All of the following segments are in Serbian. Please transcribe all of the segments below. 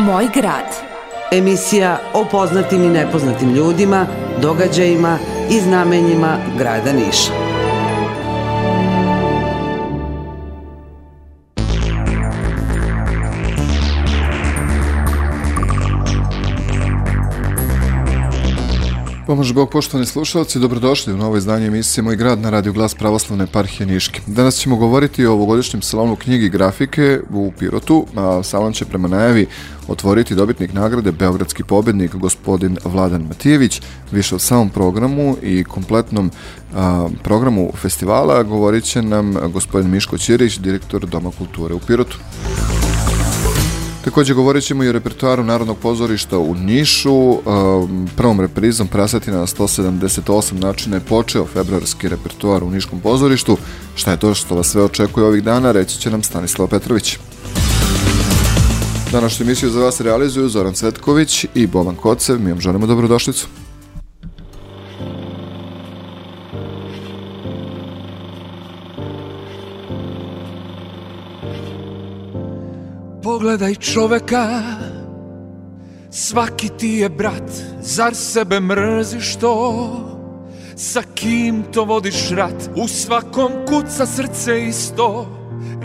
Moj grad. Emisija o poznatim i nepoznatim ljudima, događajima i znamenjima grada Niša. Pomož Bog, poštovani slušalci, dobrodošli u novo izdanje emisije Moj grad na radiju glas pravoslavne parhije Niške. Danas ćemo govoriti o ovogodišnjem salonu knjigi grafike u Pirotu, a salon će prema najavi otvoriti dobitnik nagrade Beogradski pobednik gospodin Vladan Matijević. Više o samom programu i kompletnom a, programu festivala govorit će nam gospodin Miško Ćirić, direktor Doma kulture u Pirotu. Takođe govorit ćemo i o repertoaru Narodnog pozorišta u Nišu. Prvom reprizom Prasatina na 178 načina je počeo februarski repertoar u Niškom pozorištu. Šta je to što vas sve očekuje ovih dana, reći će nam Stanislav Petrović. Današnju emisiju za vas realizuju Zoran Cvetković i Boban Kocev. Mi vam želimo dobrodošlicu. Pogledaj čoveka Svaki ti je brat Zar sebe mrziš to? Sa kim to vodiš rat? U svakom kuca srce isto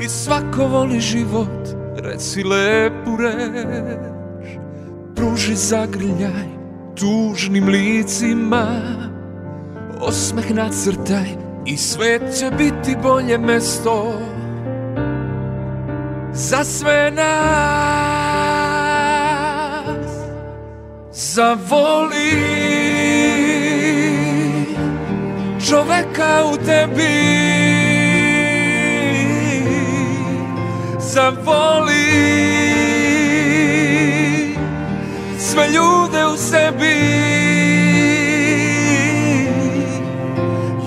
I svako voli život Reci lepu reč Pruži zagrljaj Tužnim licima Osmeh nacrtaj I svet će biti bolje mesto za sve nas zavoli čoveka u tebi zavoli sve ljude u sebi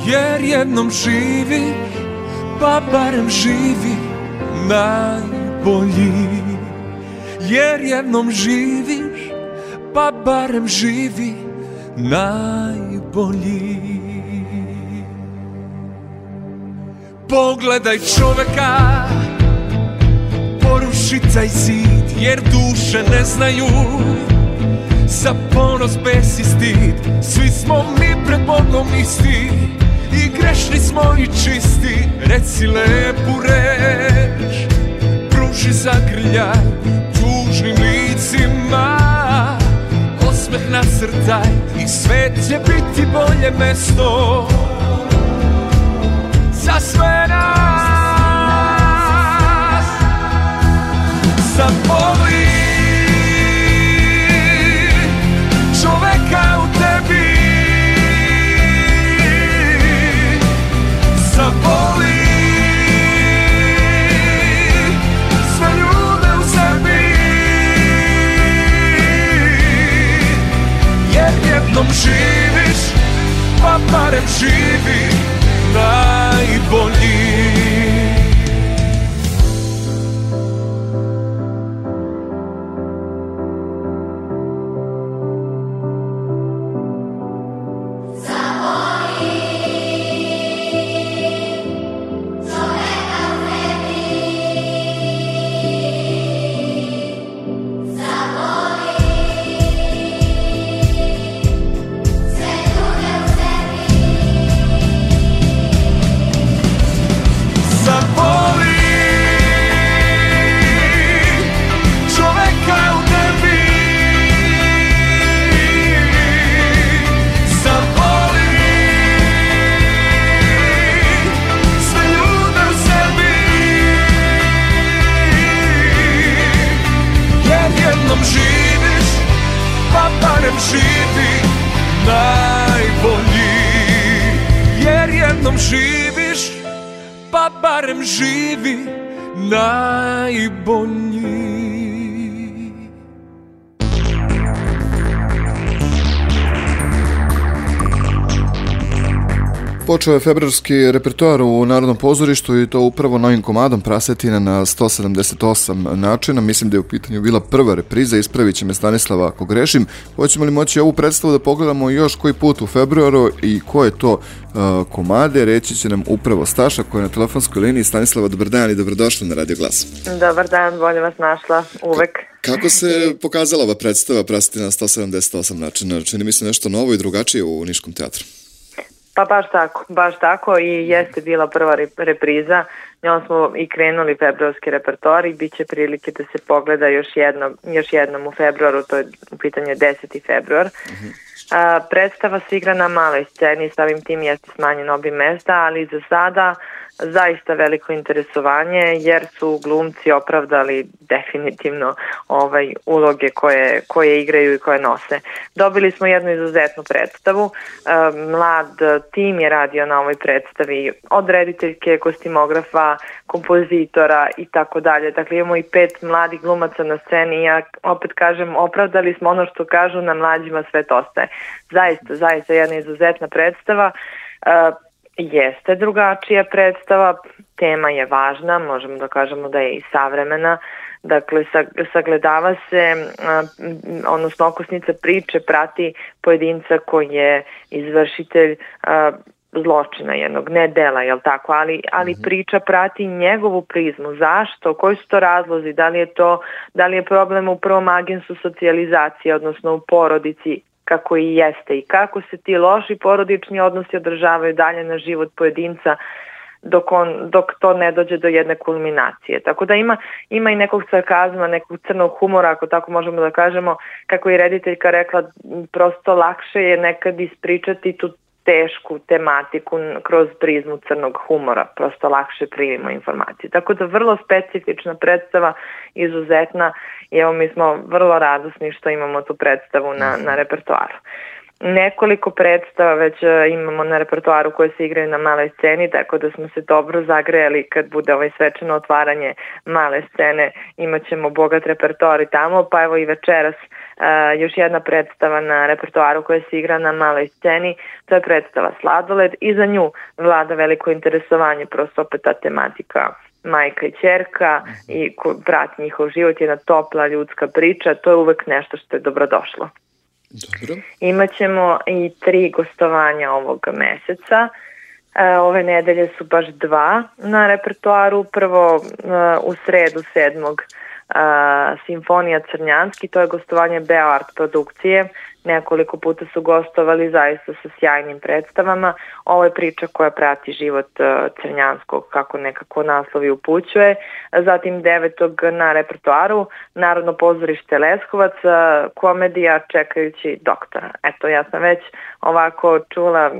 jer jednom živi pa barem živi naj bolji Jer jednom živiš pa barem živi najbolji Pogledaj čoveka Poruši taj zid jer duše ne znaju Za ponos bes i stid Svi smo mi pred Bogom isti I grešni smo i čisti Reci lepu reč oči zagrljaj tužnim licima Osmeh nasrtaj i sve će biti bolje mesto Za sve nas Zamoli jednom živiš, pa barem živi najbolji. Počeo je februarski repertoar u Narodnom pozorištu i to upravo novim komadom Prasetina na 178 načina. Mislim da je u pitanju bila prva repriza, ispravit će me Stanislava ako grešim. Hoćemo li moći ovu predstavu da pogledamo još koji put u februaru i ko je to uh, komade, reći će nam upravo Staša koja je na telefonskoj liniji. Stanislava, dobar dan i dobrodošla na Radio Glas. Dobar dan, bolje vas našla, uvek. kako se pokazala ova predstava Prasetina na 178 načina? Čini mi se nešto novo i drugačije u Niškom teatru. Pa baš tako, baš tako i jeste bila prva repriza. Njom smo i krenuli februarski repertoar i bit će prilike da se pogleda još jednom, još jednom u februaru, to je u pitanju 10. februar. Mhm. A, predstava se igra na maloj sceni, stavim tim jeste smanjen obim mesta, ali za sada zaista veliko interesovanje jer su glumci opravdali definitivno ovaj uloge koje, koje igraju i koje nose. Dobili smo jednu izuzetnu predstavu. E, mlad tim je radio na ovoj predstavi od rediteljke, kostimografa, kompozitora i tako dalje. Dakle imamo i pet mladih glumaca na sceni i ja opet kažem opravdali smo ono što kažu na mlađima svet ostaje. Zaista, zaista jedna izuzetna predstava e, jeste drugačija predstava, tema je važna, možemo da kažemo da je i savremena, dakle sagledava se, odnosno okosnica priče prati pojedinca koji je izvršitelj zločina jednog, ne dela, jel tako, ali, ali mhm. priča prati njegovu prizmu. Zašto? Koji su to razlozi? Da li je to, da li je problem u prvom agensu socijalizacije, odnosno u porodici kako i jeste i kako se ti loši porodični odnosi održavaju dalje na život pojedinca dok, on, dok to ne dođe do jedne kulminacije. Tako da ima, ima i nekog sarkazma, nekog crnog humora, ako tako možemo da kažemo, kako je rediteljka rekla, prosto lakše je nekad ispričati tu tešku tematiku kroz prizmu crnog humora, prosto lakše primimo informacije. Tako da vrlo specifična predstava, izuzetna i evo mi smo vrlo radosni što imamo tu predstavu na, na repertoaru. Nekoliko predstava već e, imamo na repertoaru koje se igraju na maloj sceni, tako da smo se dobro zagrejali kad bude ovaj svečano otvaranje male scene, imaćemo bogat repertoar i tamo, pa evo i večeras uh, E, još jedna predstava na repertoaru koja se igra na maloj sceni, to je predstava Sladoled i za nju vlada veliko interesovanje, prosto opet ta tematika majka i čerka i brat njihov život, jedna topla ljudska priča, to je uvek nešto što je dobrodošlo. Dobro. Imaćemo i tri gostovanja ovog meseca. E, ove nedelje su baš dva na repertoaru. Prvo e, u sredu 7. Simfonija Crnjanski, to je gostovanje Beoart produkcije nekoliko puta su gostovali zaista sa sjajnim predstavama. Ovo je priča koja prati život e, Crnjanskog, kako nekako naslovi upućuje. Zatim 9. na repertoaru Narodno pozorište Leskovac, e, komedija Čekajući doktora. Eto, ja sam već ovako čula e,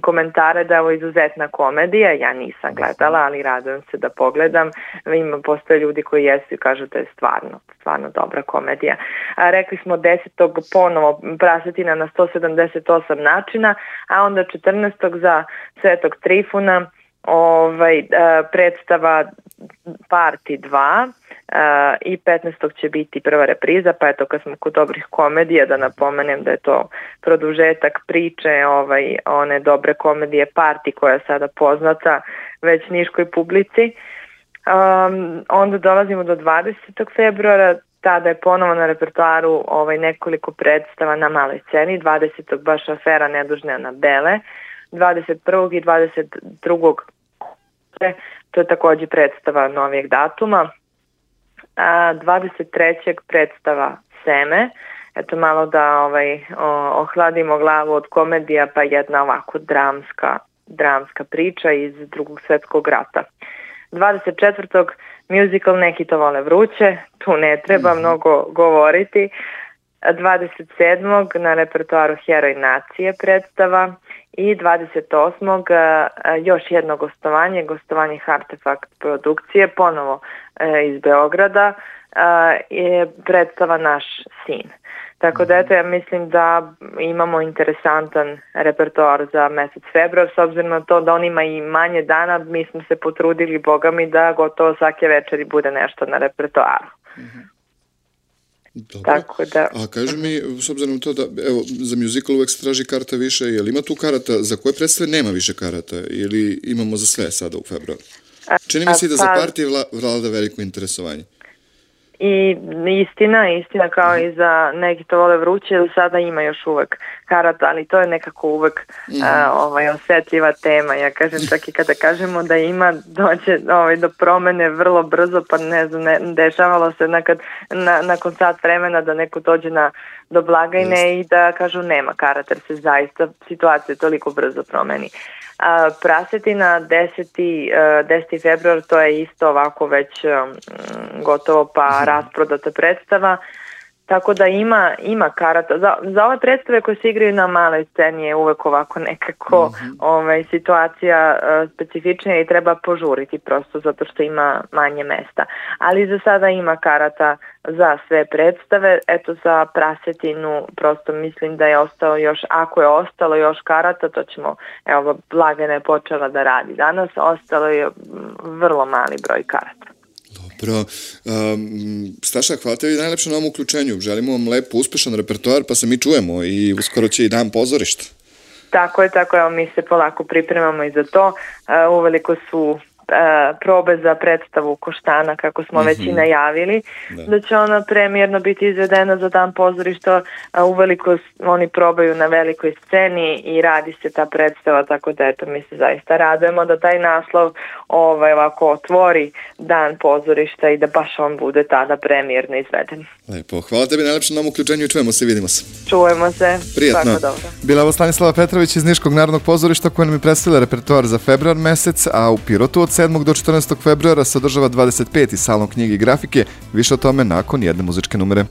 komentare da je ovo izuzetna komedija, ja nisam gledala, ali radujem se da pogledam. Ima, postoje ljudi koji jesu i kažu da je stvarno, stvarno dobra komedija. A, rekli smo 10. ponovno ponovo prašetina na 178 načina, a onda 14. za Svetog Trifuna ovaj, e, predstava Parti 2 Uh, e, i 15. će biti prva repriza, pa eto kad smo kod dobrih komedija da napomenem da je to produžetak priče ovaj, one dobre komedije Parti koja je sada poznata već niškoj publici. Um, onda dolazimo do 20. februara, tada je ponovo na repertoaru ovaj nekoliko predstava na maloj sceni, 20. baš afera Nedužne Anabele, 21. i 22. to je takođe predstava novijeg datuma, a 23. predstava Seme, eto malo da ovaj, ohladimo glavu od komedija pa jedna ovako dramska, dramska priča iz drugog svetskog rata. Uh, 24. musical Neki to vole vruće, tu ne treba mm -hmm. mnogo govoriti. 27. na repertoaru Heroj nacije predstava i 28. E, još jedno gostovanje, gostovanje Artefakt produkcije, ponovo e, iz Beograda, je predstava naš sin. Tako da eto ja mislim da imamo interesantan repertoar za mesec februar s obzirom na to da on ima i manje dana mi smo se potrudili bogami da gotovo svake večeri bude nešto na repertoaru. Mm Dobro. Tako da... A kaži mi, s obzirom to da, evo, za musical uvek se traži karta više, je li ima tu karata, za koje predstave nema više karata, ili imamo za sve sada u februaru? Čini mi se da za pa- partije vla, vlada veliko interesovanje. I istina, istina kao i za neki to vole vruće, do sada ima još uvek karata, ali to je nekako uvek mhm. a, ovaj, osetljiva tema. Ja kažem čak i kada kažemo da ima, dođe ovaj, do promene vrlo brzo, pa ne znam, ne, dešavalo se nakad, na, nakon sat vremena da neko dođe na, do blagajne Just. i da kažu nema karata, jer se zaista situacija toliko brzo promeni. Uh, A, prasetina 10. 10. E, februar, to je isto ovako već e, gotovo pa mhm. rasprodata predstava. Tako da ima, ima karata. Za, za ove predstave koje se igraju na maloj sceni je uvek ovako nekako mm -hmm. ovaj, situacija e, specifičnija i treba požuriti prosto zato što ima manje mesta. Ali za sada ima karata za sve predstave. Eto za prasetinu prosto mislim da je ostalo još, ako je ostalo još karata, to ćemo, evo, blagana je počela da radi danas, ostalo je vrlo mali broj karata. Pro, um, Staša, hvala tebi najlepše na ovom uključenju. Želimo vam lep, uspešan repertoar, pa se mi čujemo i uskoro će i dan pozorišta. Tako je, tako je, mi se polako pripremamo i za to. Uh, uveliko su E, probe za predstavu Koštana, kako smo mm -hmm. već i mhm. najavili, da. da će ona premijerno biti izvedena za dan pozorišta, a uveliko oni probaju na velikoj sceni i radi se ta predstava, tako da eto, mi se zaista radujemo da taj naslov ovaj, ovako otvori dan pozorišta i da baš on bude tada premijerno izveden. Lepo, hvala tebi najlepše na ovom uključenju i čujemo se, vidimo se. Čujemo se. Prijatno. Dobro. Bila ovo Stanislava Petrović iz Niškog narodnog pozorišta koja nam je predstavila repertoar za februar mesec, a u Pirotu od 7. do 14. februara sadržava 25. salon knjige i grafike, više o tome nakon jedne muzičke numere.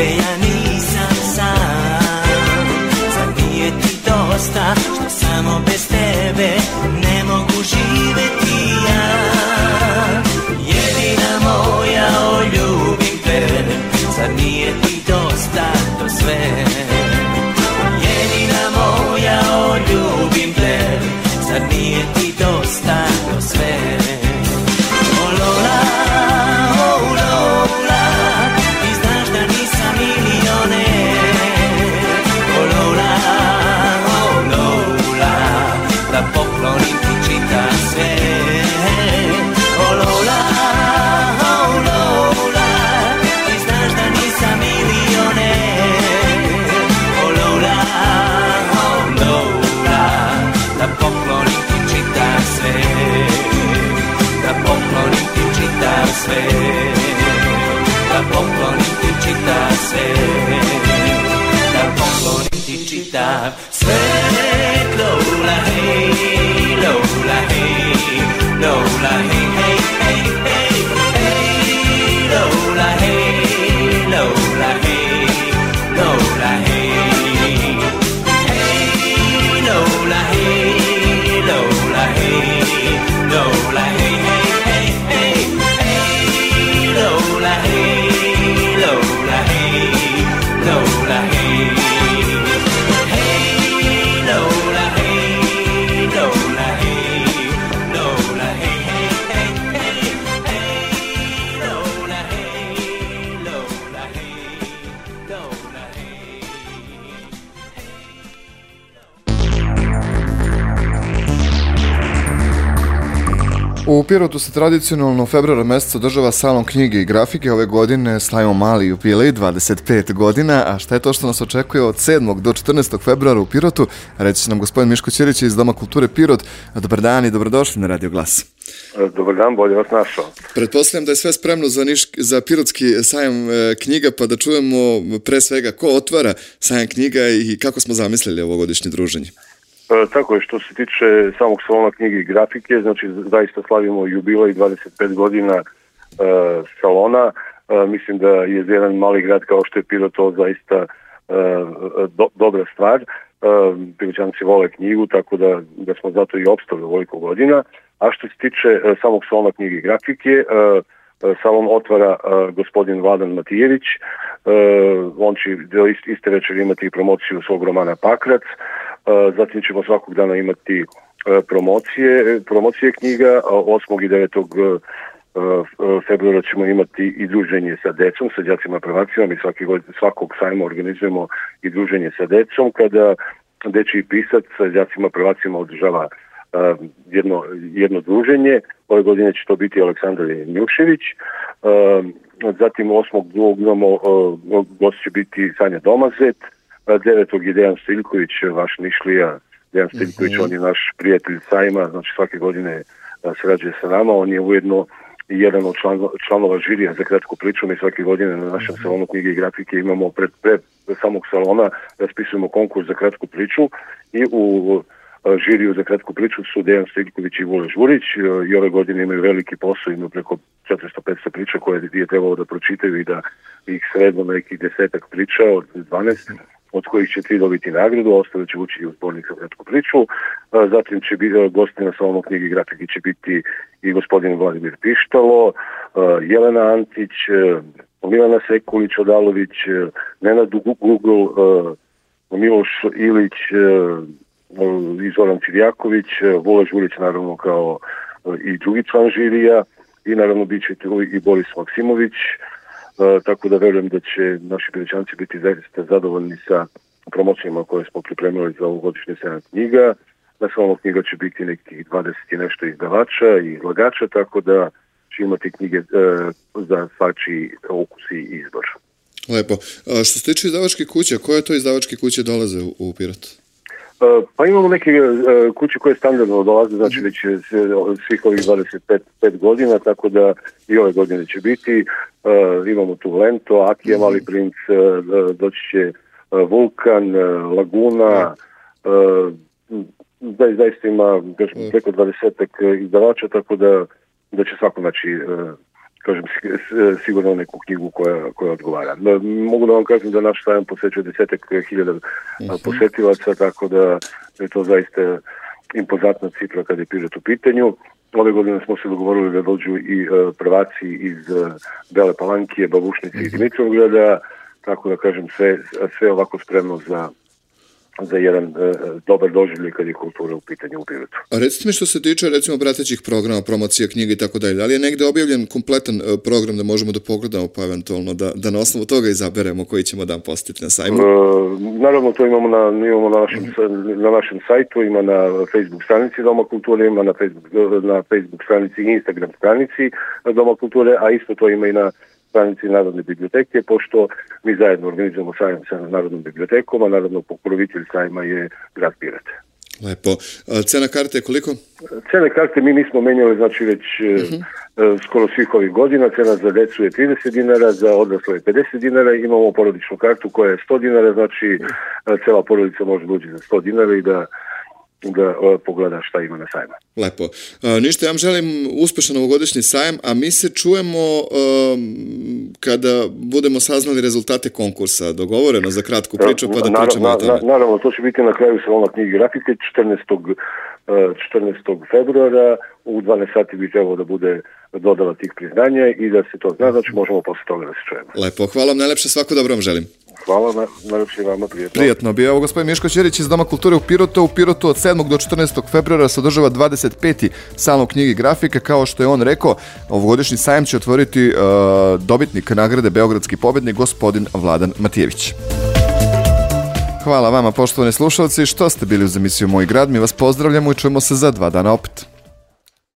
tebe ja nisam sam Zar nije ti dosta što samo bez U Pirotu se tradicionalno u februara meseca održava salon knjige i grafike. Ove godine slavimo mali jubilej, 25 godina, a šta je to što nas očekuje od 7. do 14. februara u Pirotu? Reći nam gospodin Miško Ćirić iz Doma kulture Pirot. Dobar dan i dobrodošli na Radio Glas. Dobar dan, bolje vas našao. Pretpostavljam da je sve spremno za, Niš, za Pirotski sajam e, knjiga, pa da čujemo pre svega ko otvara sajam knjiga i kako smo zamislili ovogodišnje druženje. E, tako je, što se tiče samog salona knjige i grafike, znači zaista slavimo jubilej 25 godina e, salona. E, mislim da je za jedan mali grad kao što je Pirot to zaista e, do, dobra stvar. E, Piroćanci vole knjigu, tako da, da smo zato i opstali ovoliko godina. A što se tiče e, samog salona knjige i grafike, e, e salon otvara uh, gospodin Vladan Matijević. Uh, on će iste večer imati promociju svog romana Pakrac. Zatim ćemo svakog dana imati e, promocije, promocije knjiga, a 8. i 9 e, e, februara ćemo imati i druženje sa decom, sa djacima prvacima. Mi svaki, svakog sajma organizujemo i druženje sa decom kada dečiji pisac sa djacima prvacima održava jedno, jedno druženje. Ove godine će to biti Aleksandar Njušević. Uh, zatim 8.2. imamo, uh, gost će biti Sanja Domazet, 9. i Dejan Stiljković, vaš Nišlija, Dejan mhm. Stiljković, on je naš prijatelj sajma, znači svake godine e, srađuje sa nama, on je ujedno jedan od članova, žirija za kratku priču. Mi svake godine na našem mhm. salonu knjige i grafike imamo pred, pred samog salona raspisujemo konkurs za kratku priču i u e, žiriju za kratku priču su Dejan Stiljković i Vule Žurić e, i ove godine imaju veliki posao, imaju preko 400-500 priča koje je trebalo da pročitaju i da ih sredno na nekih desetak priča od 12 od kojih će tri dobiti nagradu, ostale će ući u zbornik za kratku priču. E, zatim će biti e, gosti na slavnom knjigi grafiki će biti i gospodin Vladimir Pištalo, e, Jelena Antić, Milana Sekulić, Odalović, Nenad Google, Miloš Ilić i Zoran Čirjaković, Vola Žulić naravno kao i drugi član žirija i naravno bit će tu i Boris Maksimović, E, tako da verujem da će naši priličanci biti zaista zadovoljni sa promocijama koje smo pripremili za ovogodišnje senat knjiga. Na samom knjiga će biti nekih 20 i nešto izdavača i izlagača, tako da će imati knjige e, za svači okus i izbor. Lepo. A što se tiče izdavačke kuće, koje to izdavačke kuće dolaze u, u Pirot? E, pa imamo neke e, kuće koje standardno dolaze, znači mhm. već svih ovih 25 godina, tako da i ove godine će biti. Eh, imamo tu Lento, Akija, Mali mhm. princ, eh, eh, doći će Vulkan, Laguna, da zaista ima mhm. preko 20 izdavača, tako da, da će svako naći kažem, sigurno neku knjigu koja, koja odgovara. Da, mogu da vam kažem da naš sajam posećuje desetak hiljada mhm. posetilaca, tako da je to zaista impozantna cifra kada je pižet u pitanju. Ove godine smo se dogovorili da dođu i e, prvaci iz e, Bele Palankije, Babušnice i mhm. Dimitrovgrada, tako da kažem sve, sve ovako spremno za za jedan e, dobar doživljaj kad je kultura u pitanju u Pirotu. A recite mi što se tiče recimo pratećih programa, promocija knjiga i tako dalje, ali da je negde objavljen kompletan e, program da možemo da pogledamo pa eventualno da, da na osnovu toga izaberemo koji ćemo dan postiti na sajmu? E, naravno to imamo na, imamo na, našem, na našem sajtu, ima na Facebook stranici Doma kulture, ima na Facebook, na Facebook stranici i Instagram stranici Doma kulture, a isto to ima i na stranici Narodne biblioteke, pošto mi zajedno organizujemo sajam sa Narodnom bibliotekom, a naravno pokrovitelj sajma je grad Pirate. Lepo. E, cena karte je koliko? Cene karte mi nismo menjali, znači već uh e, mhm. -huh. E, skoro svih ovih godina. Cena za decu je 30 dinara, za odrasle je 50 dinara. Imamo porodičnu kartu koja je 100 dinara, znači cela porodica može doći da za 100 dinara i da da pogleda šta ima na sajmu. Lepo. ništa, ja vam želim uspešan novogodišnji sajam, a mi se čujemo e, kada budemo saznali rezultate konkursa. Dogovoreno za kratku priču, pa da, da pričamo na, o tome. naravno, to će biti na kraju salona knjige grafike 14. 14. E, februara u 12 sati bi trebalo da bude dodala tih priznanja i da se to zna, znači možemo posle toga da se čujemo. Lepo, hvala vam najlepše, svako dobro vam želim. Hvala na, najlepše vama, prijetno. Prijetno bio. Evo gospodin Miško Ćirić iz Doma kulture u Pirotu. U Pirotu od 7. do 14. februara se održava 25. salon knjigi grafike. Kao što je on rekao, ovogodišnji sajam će otvoriti uh, dobitnik nagrade Beogradski pobednik, gospodin Vladan Matijević. Hvala vama, poštovani slušalci, što ste bili uz emisiju Moj grad. Mi vas pozdravljamo i čujemo se za dva dana opet.